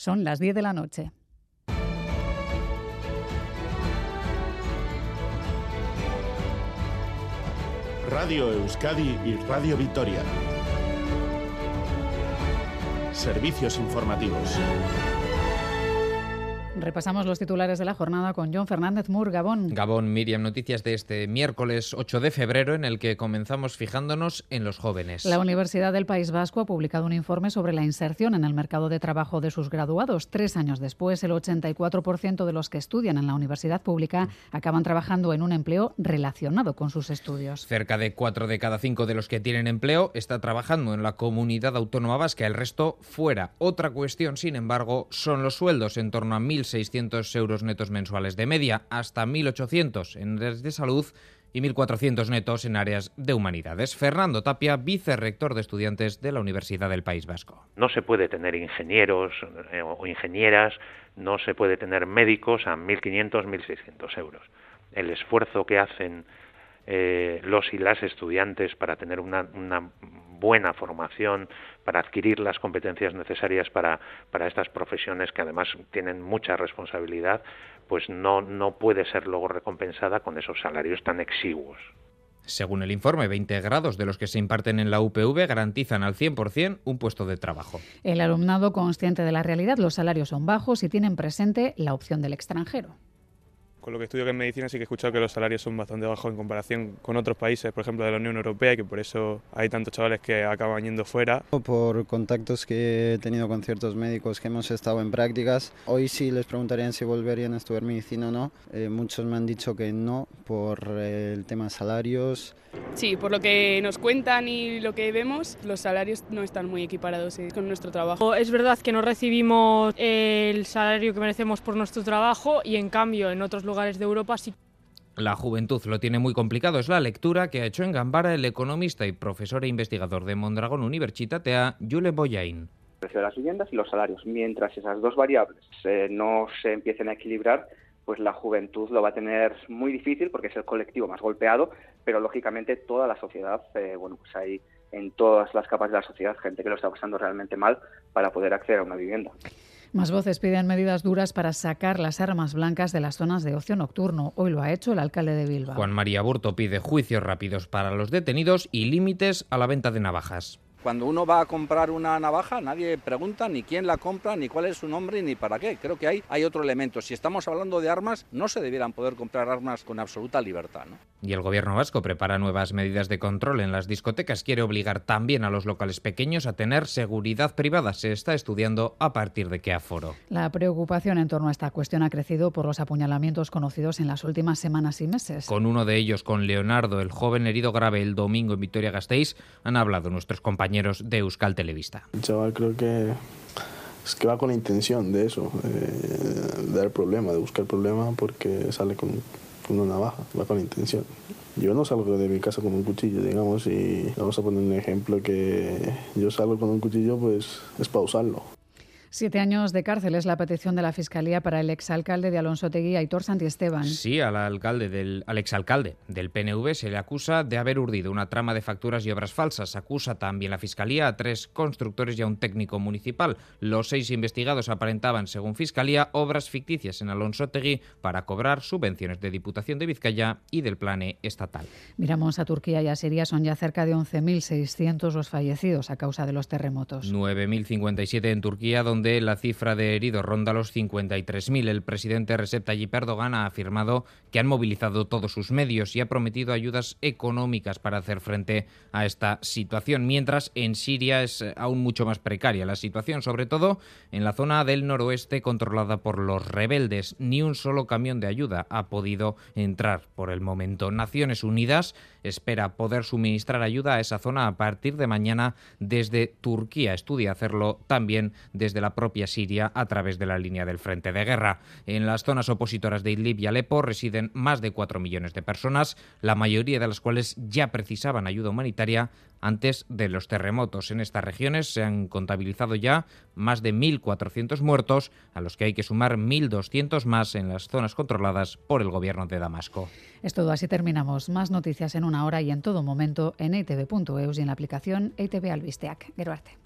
Son las 10 de la noche. Radio Euskadi y Radio Vitoria. Servicios informativos. Repasamos los titulares de la jornada con John Fernández Mur, Gabón. Gabón, Miriam, noticias de este miércoles 8 de febrero en el que comenzamos fijándonos en los jóvenes. La Universidad del País Vasco ha publicado un informe sobre la inserción en el mercado de trabajo de sus graduados. Tres años después, el 84% de los que estudian en la universidad pública acaban trabajando en un empleo relacionado con sus estudios. Cerca de cuatro de cada cinco de los que tienen empleo está trabajando en la comunidad autónoma vasca, el resto fuera. Otra cuestión, sin embargo, son los sueldos, en torno a 1.000 1.600 euros netos mensuales de media, hasta 1.800 en áreas de salud y 1.400 netos en áreas de humanidades. Fernando Tapia, vicerrector de estudiantes de la Universidad del País Vasco. No se puede tener ingenieros eh, o ingenieras, no se puede tener médicos a 1.500, 1.600 euros. El esfuerzo que hacen eh, los y las estudiantes para tener una, buena formación, para adquirir las competencias necesarias para, para estas profesiones que además tienen mucha responsabilidad, pues no, no puede ser luego recompensada con esos salarios tan exiguos. Según el informe, 20 grados de los que se imparten en la UPV garantizan al 100% un puesto de trabajo. El alumnado consciente de la realidad, los salarios son bajos y tienen presente la opción del extranjero. Con lo que estudio que en medicina sí que he escuchado que los salarios son bastante bajos en comparación con otros países, por ejemplo de la Unión Europea, y que por eso hay tantos chavales que acaban yendo fuera. Por contactos que he tenido con ciertos médicos que hemos estado en prácticas, hoy sí les preguntarían si volverían a estudiar medicina o no. Eh, muchos me han dicho que no por el tema de salarios. Sí, por lo que nos cuentan y lo que vemos, los salarios no están muy equiparados eh, con nuestro trabajo. Es verdad que no recibimos el salario que merecemos por nuestro trabajo y en cambio en otros lugares de Europa sí. La juventud lo tiene muy complicado. Es la lectura que ha hecho en Gambara el economista y profesor e investigador de Mondragón Universitatea, Jule Boyain. El precio de las viviendas y los salarios. Mientras esas dos variables eh, no se empiecen a equilibrar, pues la juventud lo va a tener muy difícil porque es el colectivo más golpeado, pero lógicamente toda la sociedad, eh, bueno, pues hay en todas las capas de la sociedad gente que lo está pasando realmente mal para poder acceder a una vivienda. Más voces piden medidas duras para sacar las armas blancas de las zonas de ocio nocturno. Hoy lo ha hecho el alcalde de Bilbao. Juan María Burto pide juicios rápidos para los detenidos y límites a la venta de navajas. Cuando uno va a comprar una navaja, nadie pregunta ni quién la compra, ni cuál es su nombre, ni para qué. Creo que hay, hay otro elemento. Si estamos hablando de armas, no se debieran poder comprar armas con absoluta libertad. ¿no? Y el gobierno vasco prepara nuevas medidas de control en las discotecas. Quiere obligar también a los locales pequeños a tener seguridad privada. Se está estudiando a partir de qué aforo. La preocupación en torno a esta cuestión ha crecido por los apuñalamientos conocidos en las últimas semanas y meses. Con uno de ellos, con Leonardo, el joven herido grave el domingo en Vitoria-Gasteiz, han hablado nuestros compañeros de Euskal Televista. El chaval creo que es que va con la intención de eso, de dar problema, de buscar problema porque sale con, con una navaja, va con la intención. Yo no salgo de mi casa con un cuchillo, digamos, y vamos a poner un ejemplo que yo salgo con un cuchillo, pues es para usarlo. Siete años de cárcel es la petición de la Fiscalía para el exalcalde de Alonso Tegui, Aitor Santiesteban. Sí, al, alcalde del, al exalcalde del PNV se le acusa de haber urdido una trama de facturas y obras falsas. Acusa también la Fiscalía a tres constructores y a un técnico municipal. Los seis investigados aparentaban, según Fiscalía, obras ficticias en Alonso Tegui para cobrar subvenciones de Diputación de Vizcaya y del Plane Estatal. Miramos a Turquía y a Siria. Son ya cerca de 11.600 los fallecidos a causa de los terremotos. 9.057 en Turquía, donde donde la cifra de heridos ronda los 53.000. El presidente Recep Tayyip Erdogan ha afirmado que han movilizado todos sus medios y ha prometido ayudas económicas para hacer frente a esta situación, mientras en Siria es aún mucho más precaria la situación, sobre todo en la zona del noroeste controlada por los rebeldes. Ni un solo camión de ayuda ha podido entrar por el momento. Naciones Unidas espera poder suministrar ayuda a esa zona a partir de mañana desde Turquía. Estudia hacerlo también desde propia Siria a través de la línea del frente de guerra. En las zonas opositoras de Idlib y Alepo residen más de 4 millones de personas, la mayoría de las cuales ya precisaban ayuda humanitaria antes de los terremotos. En estas regiones se han contabilizado ya más de 1.400 muertos, a los que hay que sumar 1.200 más en las zonas controladas por el gobierno de Damasco. Es todo, así terminamos. Más noticias en una hora y en todo momento en itv.eus y en la aplicación ITV Albisteac. Geruarte.